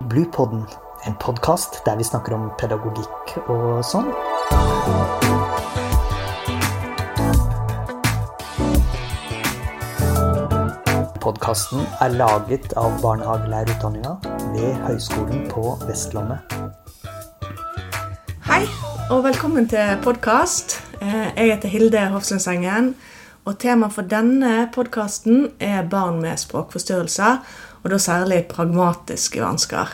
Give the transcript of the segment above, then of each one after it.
Bluepodden, en podkast der vi snakker om pedagogikk og sånn. Podkasten er laget av barnehagelærerutdanninga ved Høgskolen på Vestlandet. Hei, og velkommen til podkast. Jeg heter Hilde Hofsundsengen. Og temaet for denne podkasten er barn med språkforstyrrelser, og da særlig pragmatiske vansker.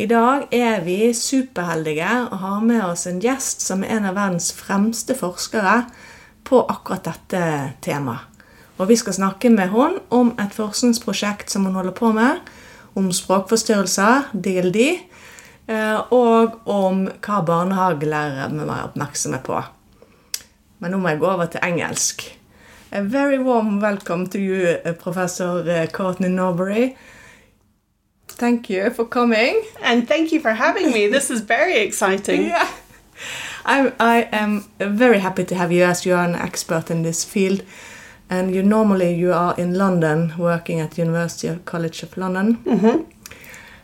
I dag er vi superheldige og har med oss en gjest som er en av verdens fremste forskere på akkurat dette temaet. Og vi skal snakke med henne om et forskningsprosjekt som hun holder på med, om språkforstyrrelser, DLD, og om hva barnehagelærere må være oppmerksomme på. Men nå må jeg gå over til engelsk. A very warm welcome to you, uh, Professor uh, Courtney Norbury. Thank you for coming. And thank you for having me. This is very exciting. Yeah. I, I am very happy to have you as you are an expert in this field. And you normally you are in London working at the University of College of London. Mhm.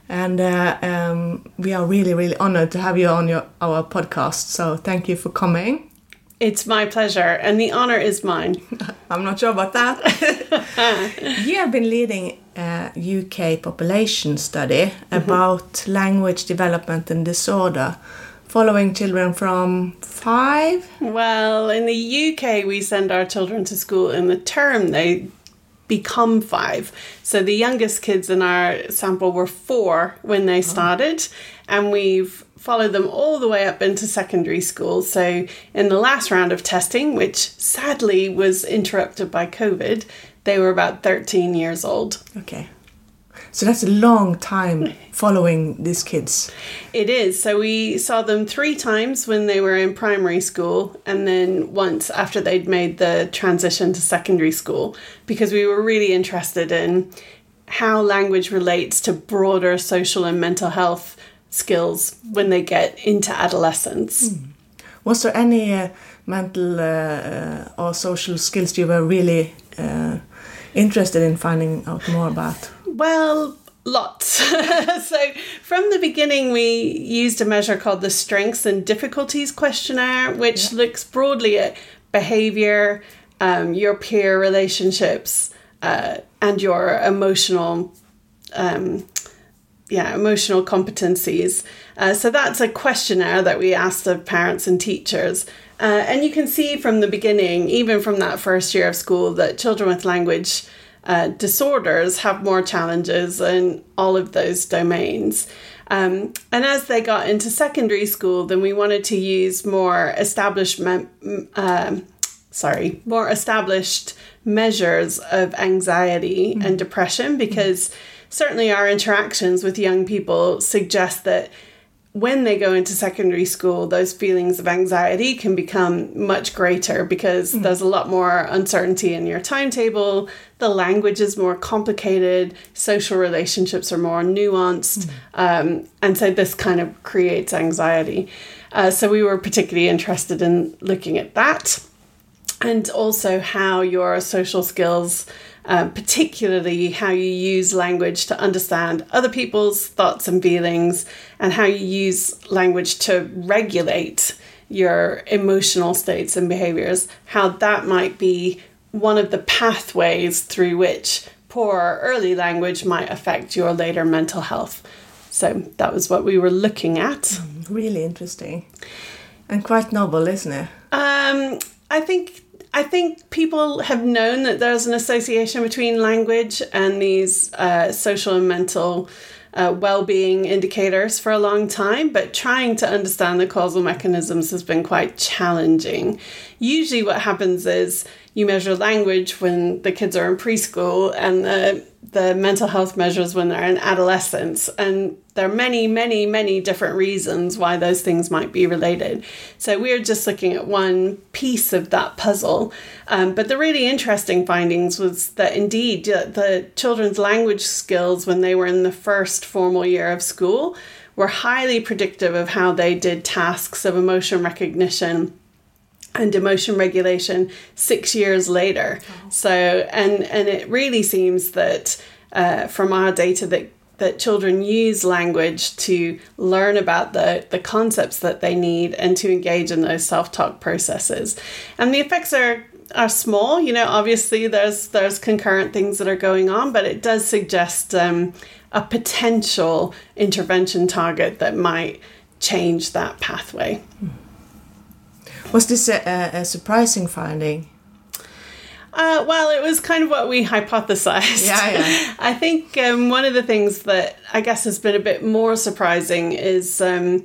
And uh, um, we are really, really honored to have you on your, our podcast. So thank you for coming. It's my pleasure, and the honor is mine. I'm not sure about that. you have been leading a UK population study mm-hmm. about language development and disorder, following children from five. Well, in the UK, we send our children to school in the term they become five. So the youngest kids in our sample were four when they uh-huh. started, and we've followed them all the way up into secondary school. So in the last round of testing, which sadly was interrupted by COVID, they were about 13 years old. Okay. So that's a long time following these kids. It is. So we saw them three times when they were in primary school, and then once after they'd made the transition to secondary school, because we were really interested in how language relates to broader social and mental health skills when they get into adolescence. Was there any uh, mental uh, or social skills you were really uh, interested in finding out more about? Well, lots. so from the beginning, we used a measure called the Strengths and Difficulties Questionnaire, which looks broadly at behavior, um, your peer relationships, uh, and your emotional. Um, yeah, emotional competencies. Uh, so that's a questionnaire that we asked of parents and teachers. Uh, and you can see from the beginning, even from that first year of school, that children with language uh, disorders have more challenges in all of those domains. Um, and as they got into secondary school, then we wanted to use more established, mem- um, sorry, more established measures of anxiety and depression because certainly our interactions with young people suggest that when they go into secondary school, those feelings of anxiety can become much greater because there's a lot more uncertainty in your timetable. The language is more complicated, social relationships are more nuanced. Um, and so this kind of creates anxiety. Uh, so we were particularly interested in looking at that and also how your social skills, um, particularly how you use language to understand other people's thoughts and feelings, and how you use language to regulate your emotional states and behaviors, how that might be one of the pathways through which poor early language might affect your later mental health. So that was what we were looking at. Really interesting. And quite novel, isn't it? Um, I think I think people have known that there's an association between language and these uh, social and mental uh, well-being indicators for a long time, but trying to understand the causal mechanisms has been quite challenging. Usually, what happens is you measure language when the kids are in preschool, and the the mental health measures when they're in adolescence, and there are many, many, many different reasons why those things might be related. So we're just looking at one piece of that puzzle. Um, but the really interesting findings was that indeed uh, the children's language skills when they were in the first formal year of school were highly predictive of how they did tasks of emotion recognition and emotion regulation six years later. So, and and it really seems that uh, from our data that that children use language to learn about the, the concepts that they need and to engage in those self-talk processes. And the effects are are small. You know, obviously there's there's concurrent things that are going on, but it does suggest um, a potential intervention target that might change that pathway. Was this a, a surprising finding? Uh, well, it was kind of what we hypothesized. Yeah, yeah. I think um, one of the things that I guess has been a bit more surprising is um,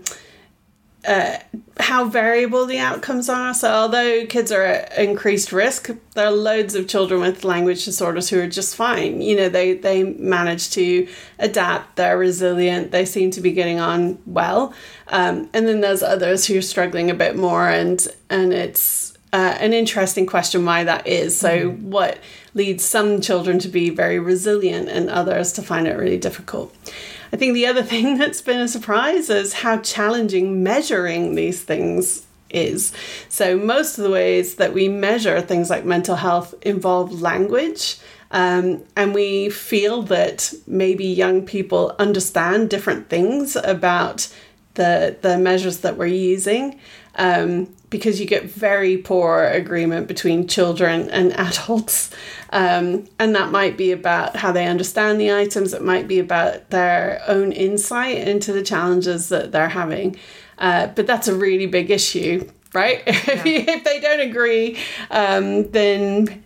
uh, how variable the outcomes are. So, although kids are at increased risk, there are loads of children with language disorders who are just fine. You know, they they manage to adapt. They're resilient. They seem to be getting on well. Um, and then there's others who are struggling a bit more, and and it's uh, an interesting question why that is. So, mm-hmm. what leads some children to be very resilient and others to find it really difficult? I think the other thing that's been a surprise is how challenging measuring these things is. So, most of the ways that we measure things like mental health involve language. Um, and we feel that maybe young people understand different things about the, the measures that we're using um, because you get very poor agreement between children and adults. Um, and that might be about how they understand the items, it might be about their own insight into the challenges that they're having. Uh, but that's a really big issue, right? Yeah. if they don't agree, um, then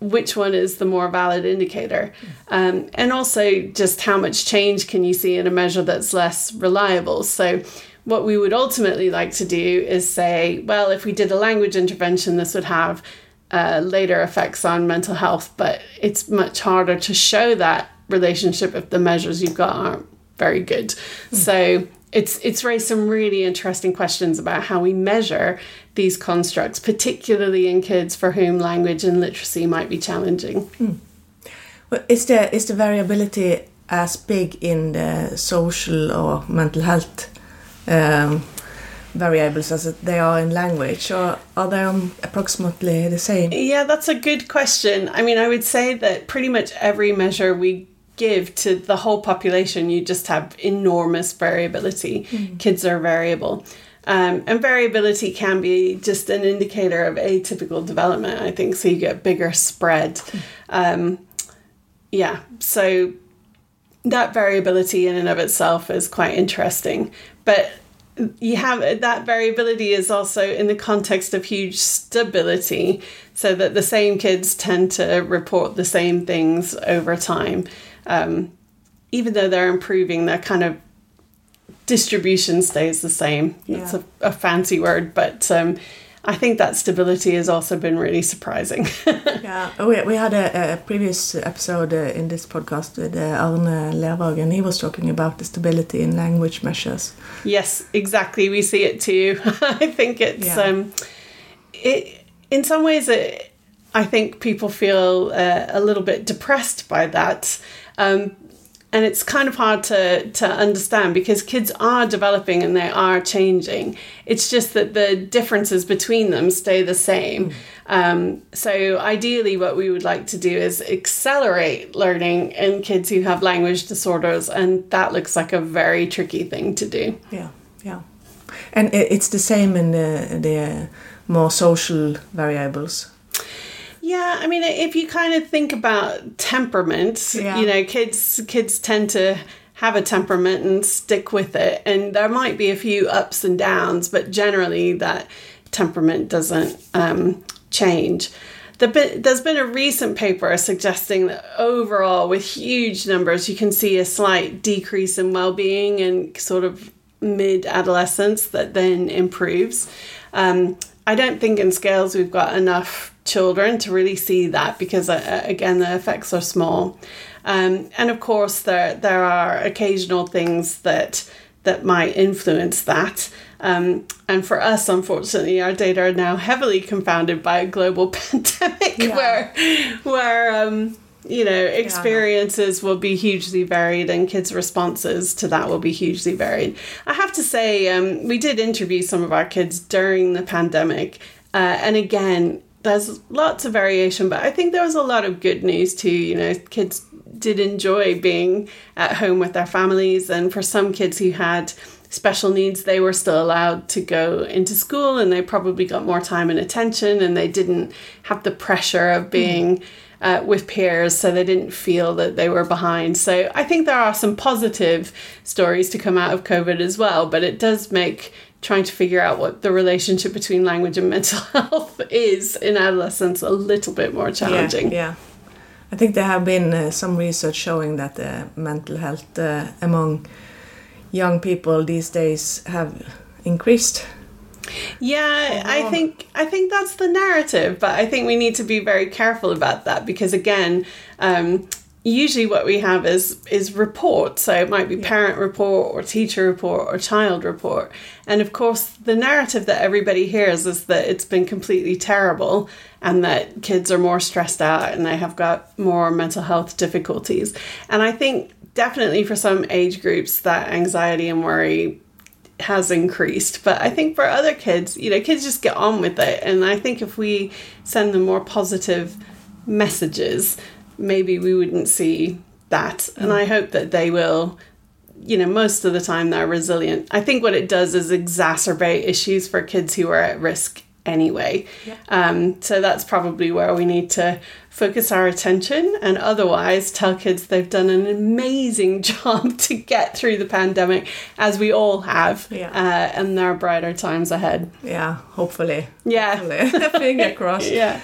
which one is the more valid indicator? Um, and also, just how much change can you see in a measure that's less reliable? So, what we would ultimately like to do is say, well, if we did a language intervention, this would have uh, later effects on mental health, but it's much harder to show that relationship if the measures you've got aren't very good. Mm. So it's it's raised some really interesting questions about how we measure these constructs, particularly in kids for whom language and literacy might be challenging. Mm. Well, is the is the variability as big in the social or mental health um, variables as they are in language, or are they approximately the same? Yeah, that's a good question. I mean, I would say that pretty much every measure we give to the whole population, you just have enormous variability. Mm. Kids are variable. Um, and variability can be just an indicator of atypical development, I think. So you get bigger spread. Um, yeah, so that variability in and of itself is quite interesting. But you have that variability is also in the context of huge stability, so that the same kids tend to report the same things over time. Um, even though they're improving, their kind of distribution stays the same. Yeah. That's a, a fancy word, but um, I think that stability has also been really surprising. yeah, oh, we, we had a, a previous episode uh, in this podcast with uh, Arne Lervåg, and he was talking about the stability in language measures. Yes, exactly. We see it too. I think it's yeah. um, it in some ways. It, I think people feel uh, a little bit depressed by that. Um, and it's kind of hard to to understand because kids are developing and they are changing. It's just that the differences between them stay the same. Mm. um, so ideally what we would like to do is accelerate learning in kids who have language disorders and that looks like a very tricky thing to do. Yeah yeah. And it's the same in the the more social variables yeah, I mean, if you kind of think about temperament, yeah. you know, kids kids tend to have a temperament and stick with it, and there might be a few ups and downs, but generally that temperament doesn't um, change. The there's been a recent paper suggesting that overall, with huge numbers, you can see a slight decrease in well-being and sort of mid adolescence that then improves. Um, I don't think in scales we've got enough children to really see that because uh, again the effects are small um, and of course there there are occasional things that that might influence that um, and for us unfortunately our data are now heavily confounded by a global pandemic yeah. where where um, you know experiences yeah. will be hugely varied and kids responses to that will be hugely varied i have to say um, we did interview some of our kids during the pandemic uh, and again there's lots of variation, but I think there was a lot of good news too. You know, kids did enjoy being at home with their families. And for some kids who had special needs, they were still allowed to go into school and they probably got more time and attention and they didn't have the pressure of being. Uh, with peers, so they didn't feel that they were behind. So I think there are some positive stories to come out of COVID as well, but it does make trying to figure out what the relationship between language and mental health is in adolescence a little bit more challenging. Yeah, yeah. I think there have been uh, some research showing that the mental health uh, among young people these days have increased. Yeah, I think I think that's the narrative, but I think we need to be very careful about that because again, um, usually what we have is is report. So it might be parent report or teacher report or child report. And of course the narrative that everybody hears is that it's been completely terrible and that kids are more stressed out and they have got more mental health difficulties. And i think definitely for some age groups that anxiety and worry has increased. But i think for other kids you know kids just get on with it. And i think if we send them more positive messages maybe we wouldn't see that. And I hope that they will, you know, most of the time they're resilient. I think what it does is exacerbate issues for kids who are at risk anyway. Yeah. Um, so that's probably where we need to focus our attention and otherwise tell kids they've done an amazing job to get through the pandemic as we all have yeah. uh, and there are brighter times ahead yeah hopefully yeah hopefully. finger crossed yeah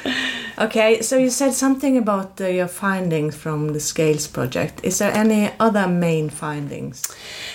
okay so you said something about uh, your findings from the scales project is there any other main findings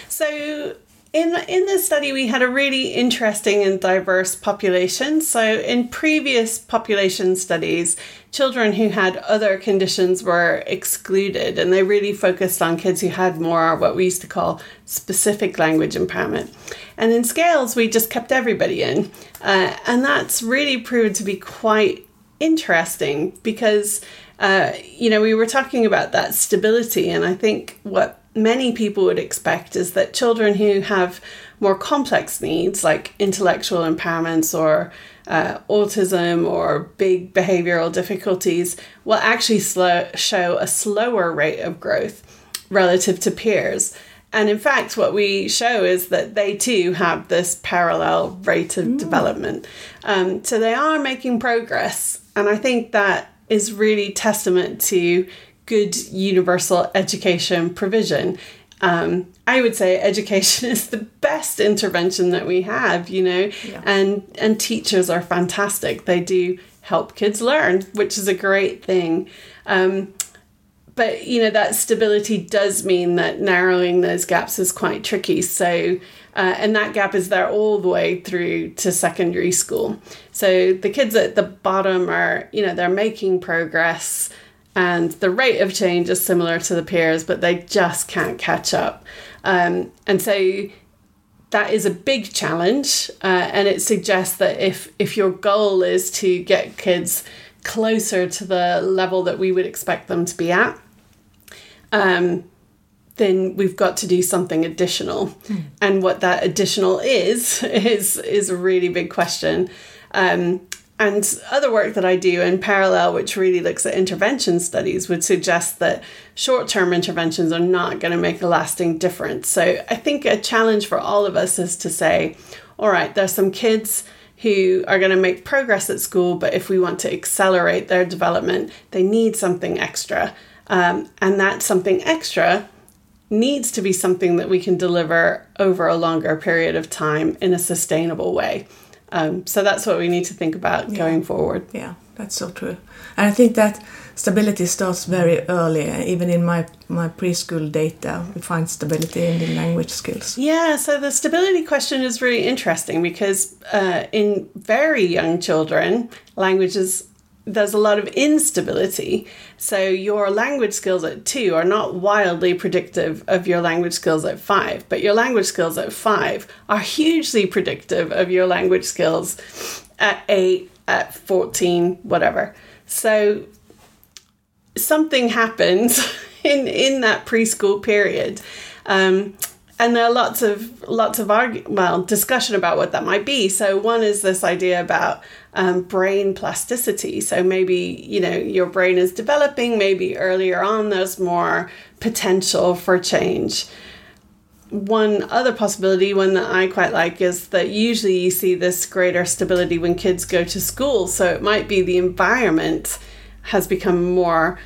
so in in this study we had a really interesting and diverse population. So in previous population studies children who had other conditions were excluded and they really focused on kids who had more what we used to call specific language impairment. And in scales we just kept everybody in. Uh, and that's really proved to be quite interesting because uh, you know we were talking about that stability and i think what many people would expect is that children who have more complex needs, like intellectual impairments or uh, autism or big behavioral difficulties, will actually slow, show a slower rate of growth relative to peers. And in fact, what we show is that they too have this parallel rate of mm. development. Um, so they are making progress. And I think that is really testament to good universal education provision. Um, I would say education is the best intervention that we have, you know, yeah. and and teachers are fantastic. They do help kids learn, which is a great thing. Um, but you know that stability does mean that narrowing those gaps is quite tricky. So. Uh, and that gap is there all the way through to secondary school. So the kids at the bottom are, you know, they're making progress and the rate of change is similar to the peers, but they just can't catch up. Um, and so that is a big challenge, uh, and it suggests that if if your goal is to get kids closer to the level that we would expect them to be at, um, then we've got to do something additional. Mm. And what that additional is is is a really big question. Um, and other work that I do in parallel, which really looks at intervention studies, would suggest that short term interventions are not going to make a lasting difference. So I think a challenge for all of us is to say, all right, there's some kids who are going to make progress at school, but if we want to accelerate their development, they need something extra. Um, and that something extra needs to be something that we can deliver over a longer period of time in a sustainable way. Um, so that's what we need to think about yeah. going forward. Yeah, that's so true. And I think that stability starts very early. Even in my, my preschool data, we find stability in the language skills. Yeah, so the stability question is really interesting because uh, in very young children, languages there's a lot of instability. So your language skills at two are not wildly predictive of your language skills at five, but your language skills at five are hugely predictive of your language skills at eight, at 14, whatever. So something happens in, in that preschool period. Um, and there are lots of lots of argu- well discussion about what that might be. So one is this idea about um, brain plasticity. So maybe you know your brain is developing. Maybe earlier on there's more potential for change. One other possibility, one that I quite like, is that usually you see this greater stability when kids go to school. So it might be the environment has become more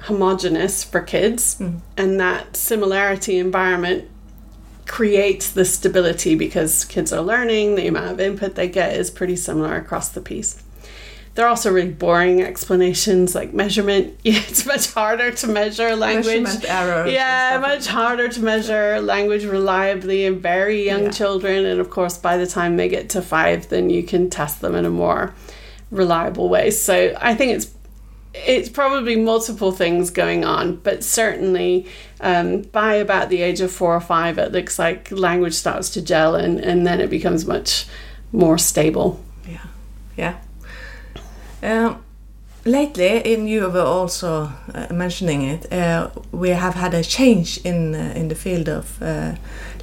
homogenous for kids, and that similarity environment creates the stability because kids are learning, the amount of input they get is pretty similar across the piece. There are also really boring explanations like measurement. It's much harder to measure language. Measurement errors Yeah, much harder to measure language reliably in very young Yeah. children. And of course, by the time they get to five, then you can test them in a more reliable way. So I think it's it's probably multiple things going on, but certainly um, by about the age of four or five, it looks like language starts to gel and, and then it becomes much more stable. Yeah, yeah. Um, lately, in you were also uh, mentioning it, uh, we have had a change in uh, in the field of uh,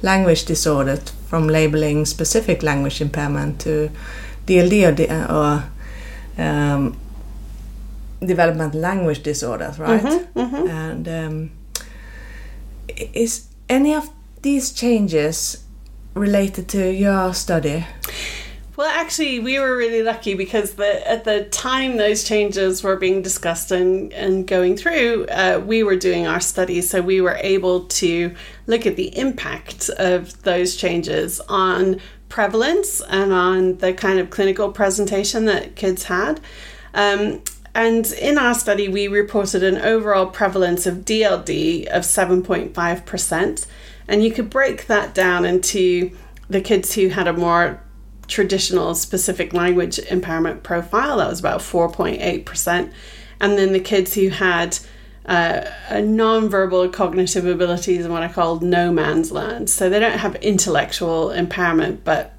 language disorder from labeling specific language impairment to DLD or, uh, or um, developmental language disorders, right? And um, is any of these changes related to your study? Well, actually, we were really lucky because the, at the time those changes were being discussed and, and going through, uh, we were doing our study. So we were able to look at the impact of those changes on prevalence and on the kind of clinical presentation that kids had. Um, and in our study, we reported an overall prevalence of DLD of 7.5%. And you could break that down into the kids who had a more traditional specific language impairment profile, that was about 4.8%. And then the kids who had uh, a non-verbal cognitive abilities and what I call no man's land. So they don't have intellectual impairment, but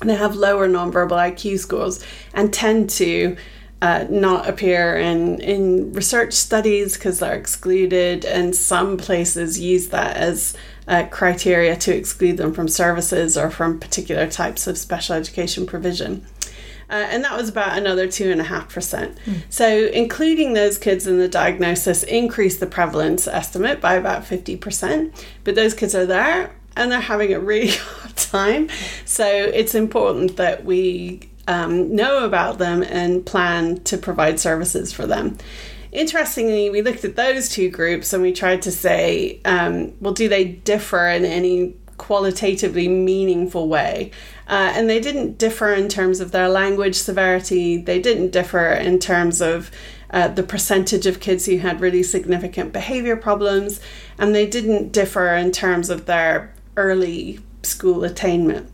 they have lower nonverbal IQ scores and tend to uh, not appear in, in research studies because they're excluded, and some places use that as uh, criteria to exclude them from services or from particular types of special education provision. Uh, and that was about another 2.5%. So, including those kids in the diagnosis increased the prevalence estimate by about 50%. But those kids are there and they're having a really hard time. So, it's important that we um, know about them and plan to provide services for them. Interestingly, we looked at those two groups and we tried to say, um, well, do they differ in any qualitatively meaningful way? Uh, and they didn't differ in terms of their language severity, they didn't differ in terms of uh, the percentage of kids who had really significant behavior problems, and they didn't differ in terms of their early school attainment.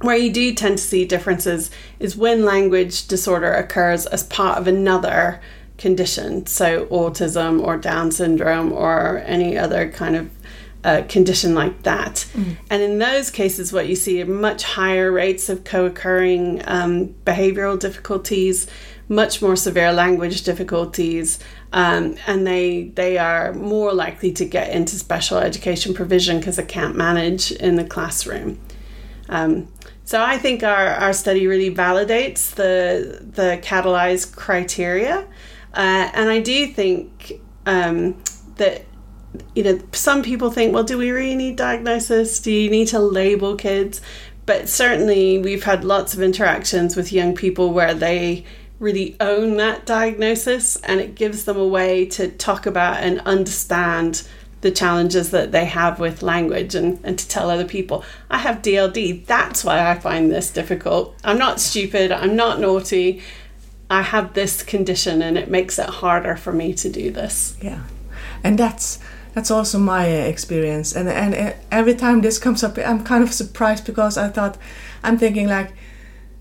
Where you do tend to see differences is when language disorder occurs as part of another condition, so autism or Down syndrome or any other kind of uh, condition like that. And in those cases, what you see are much higher rates of co occurring um, behavioral difficulties, much more severe language difficulties, um, and they, they are more likely to get into special education provision because they can't manage in the classroom. Um, so I think our, our study really validates the the CATALISE criteria, uh, and I do think um, that you know some people think, well, do we really need diagnosis? Do you need to label kids? But certainly, we've had lots of interactions with young people where they really own that diagnosis, and it gives them a way to talk about and understand the challenges that they have with language and, and to tell other people, I have DLD. That's why I find this difficult. I'm not stupid. I'm not naughty. I have this condition and it makes it harder for me to do this. Yeah, and that's that's also my experience. And and every time this comes up, I'm kind of surprised because I thought I'm thinking like.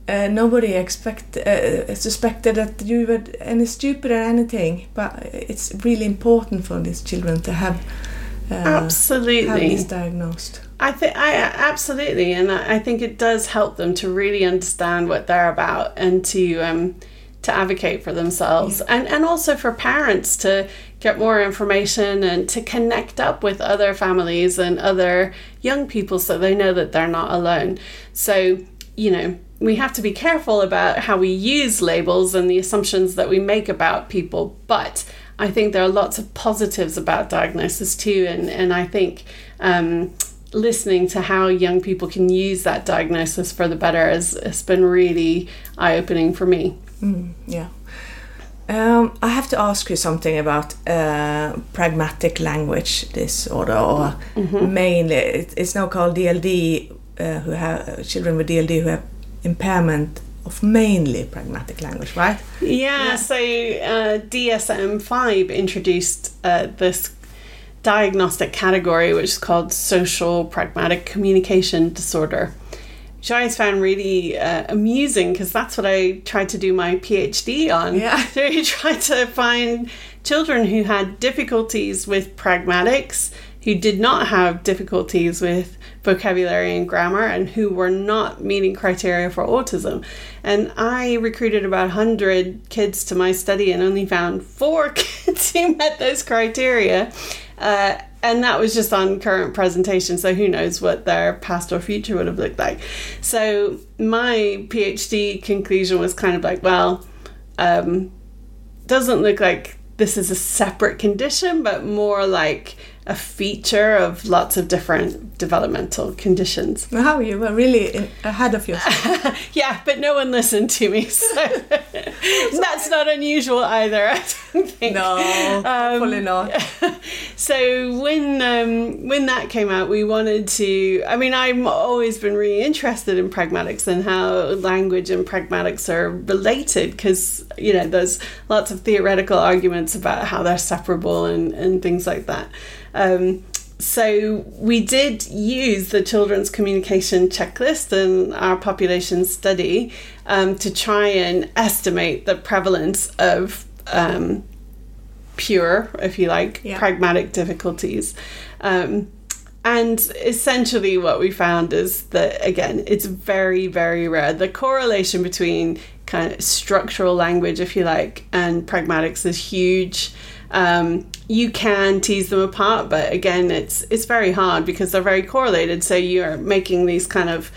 Uh, nobody expect uh, suspected that you were any stupid or anything, but it's really important for these children to have uh, Absolutely. have this diagnosed. I think I absolutely, and I I think it does help them to really understand what they're about and to um, to advocate for themselves, and and also for parents to get more information and to connect up with other families and other young people so they know that they're not alone. So, you know, we have to be careful about how we use labels and the assumptions that we make about people, but I think there are lots of positives about diagnosis too, and, and I think um, listening to how young people can use that diagnosis for the better has, has been really eye opening for me. Mm, yeah. Um, I have to ask you something about uh, pragmatic language disorder, or mm-hmm. mainly it, it's now called DLD. Uh, who have children with DLD who have impairment of mainly pragmatic language, right? Yeah. yeah. So uh, DSM five introduced uh, this diagnostic category, which is called social pragmatic communication disorder which I always found really uh, amusing because that's what I tried to do my PhD on. Yeah. to try to find children who had difficulties with pragmatics, who did not have difficulties with vocabulary and grammar, and who were not meeting criteria for autism. And I recruited about 100 kids to my study and only found four kids who met those criteria. Uh, and that was just on current presentation so who knows what their past or future would have looked like so my phd conclusion was kind of like well um, doesn't look like this is a separate condition but more like a feature of lots of different developmental conditions. Wow, you were really ahead of yourself. yeah, but no one listened to me, so that's not unusual either. I don't think. No, um, hopefully not. so when um, when that came out, we wanted to. I mean, I've always been really interested in pragmatics and how language and pragmatics are related because you know there's lots of theoretical arguments about how they're separable and and things like that. Um, so we did use the children's communication checklist in our population study um, to try and estimate the prevalence of um, pure, if you like, yeah. pragmatic difficulties. Um, and essentially, what we found is that, again, it's very, very rare. The correlation between kind of structural language, if you like, and pragmatics is huge. Um, you can tease them apart, but again, it's it's very hard because they're very correlated. So you're making these kind of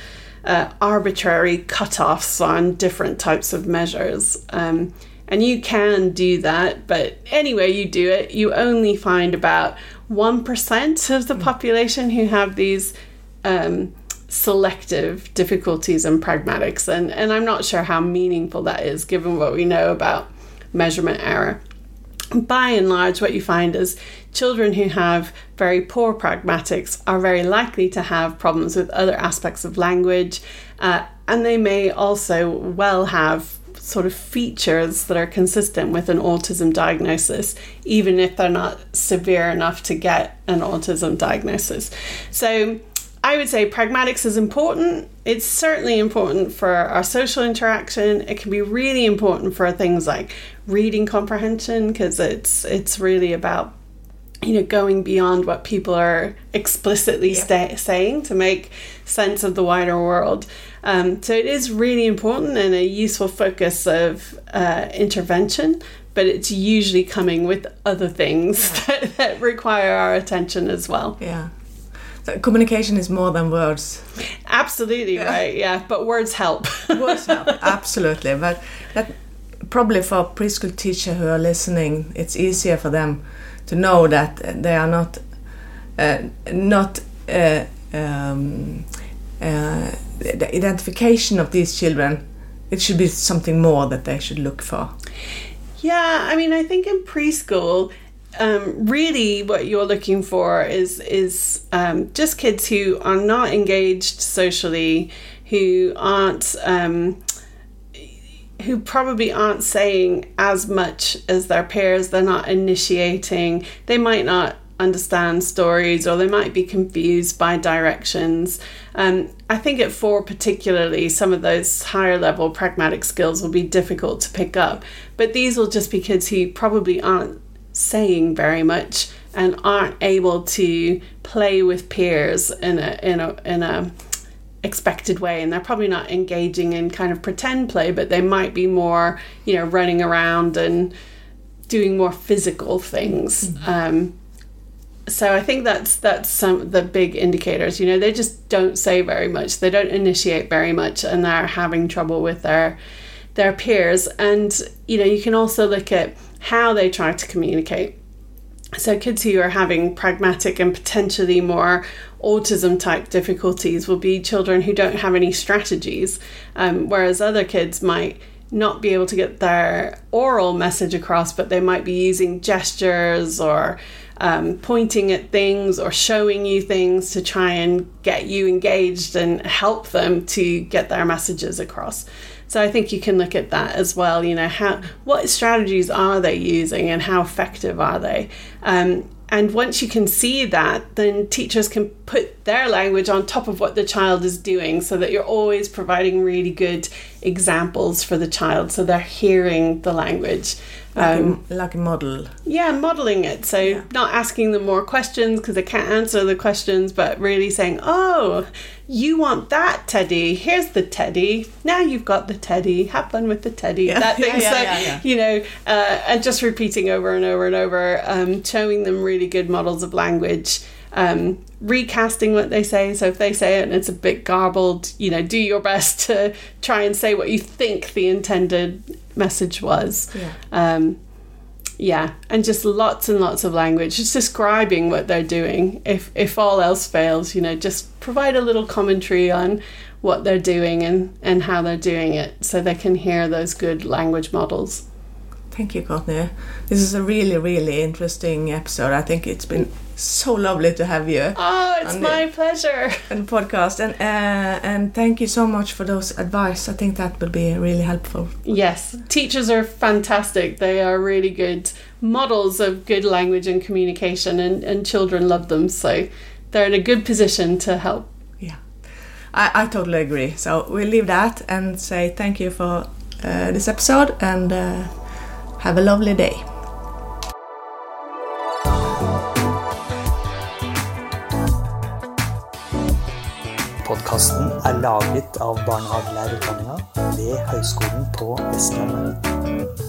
uh, arbitrary cutoffs on different types of measures. Um, and you can do that, but anyway, you do it, you only find about 1% of the mm. population who have these um, selective difficulties in pragmatics. And, and I'm not sure how meaningful that is given what we know about measurement error by and large, what you find is children who have very poor pragmatics are very likely to have problems with other aspects of language, uh, and they may also well have sort of features that are consistent with an autism diagnosis, even if they're not severe enough to get an autism diagnosis. So, I would say pragmatics is important. It's certainly important for our social interaction. It can be really important for things like reading comprehension because it's it's really about you know going beyond what people are explicitly yeah. saying to make sense of the wider world. Um, so it is really important and a useful focus of uh, intervention but it's usually coming with other things yeah. that, that require our attention as well. Yeah communication is more than words. Absolutely yeah. right. Yeah, but words help. words help absolutely. But that probably for preschool teacher who are listening, it's easier for them to know that they are not uh, not uh, um, uh, the identification of these children. It should be something more that they should look for. Yeah, I mean, I think in preschool um, really what you're looking for is is um, just kids who are not engaged socially, who aren't um, who probably aren't saying as much as their peers. They're not initiating. They might not understand stories or they might be confused by directions. Um, I think at four, particularly, some of those higher level pragmatic skills will be difficult to pick up. But these will just be kids who probably aren't saying very much and aren't able to play with peers in a in a in a expected way and they're probably not engaging in kind of pretend play but they might be more you know running around and doing more physical things. Um, so I think that's that's some of the big indicators. You know, they just don't say very much. They don't initiate very much, and they're having trouble with their their peers. And you know, you can also look at how they try to communicate. So kids who are having pragmatic and potentially more autism type difficulties will be children who don't have any strategies, um, whereas other kids might not be able to get their oral message across, but they might be using gestures or um, pointing at things or showing you things to try and get you engaged and help them to get their messages across. So I think you can look at that as well. You know, how what strategies are they using and how effective are they? Um, and once you can see that, then teachers can put their language on top of what the child is doing so that you're always providing really good examples for the child so they're hearing the language. Like, Um, a, like a model. yeah, modeling it. So Yeah. not asking them more questions because they can't answer the questions, but really saying, "Oh, you want that teddy? Here's the teddy. Now you've got the teddy. Have fun with the teddy." Yeah. That thing. Yeah, so you know, uh, and just repeating over and over and over, um, showing them really good models of language. Um, recasting what they say. So if they say it and it's a bit garbled, you know, do your best to try and say what you think the intended message was. Yeah. Um, yeah, and just lots and lots of language, just describing what they're doing. If if all else fails, you know, just provide a little commentary on what they're doing and and how they're doing it, so they can hear those good language models. Thank you, Courtney. This is a really, really interesting episode. I think it's been so lovely to have you Oh, it's And my pleasure. the podcast, and uh, and thank you so much for those advice. I think that will be really helpful. Yes, teachers are fantastic. They are really good models of good language and communication, and, and children love them. So they're in a good position to help. Yeah, I, I totally agree. So we'll leave that and say thank you for uh, this episode and uh, have a lovely day. Podkasten er laget av barnehagelærerutdanninga ved Høgskolen på Vestlandet.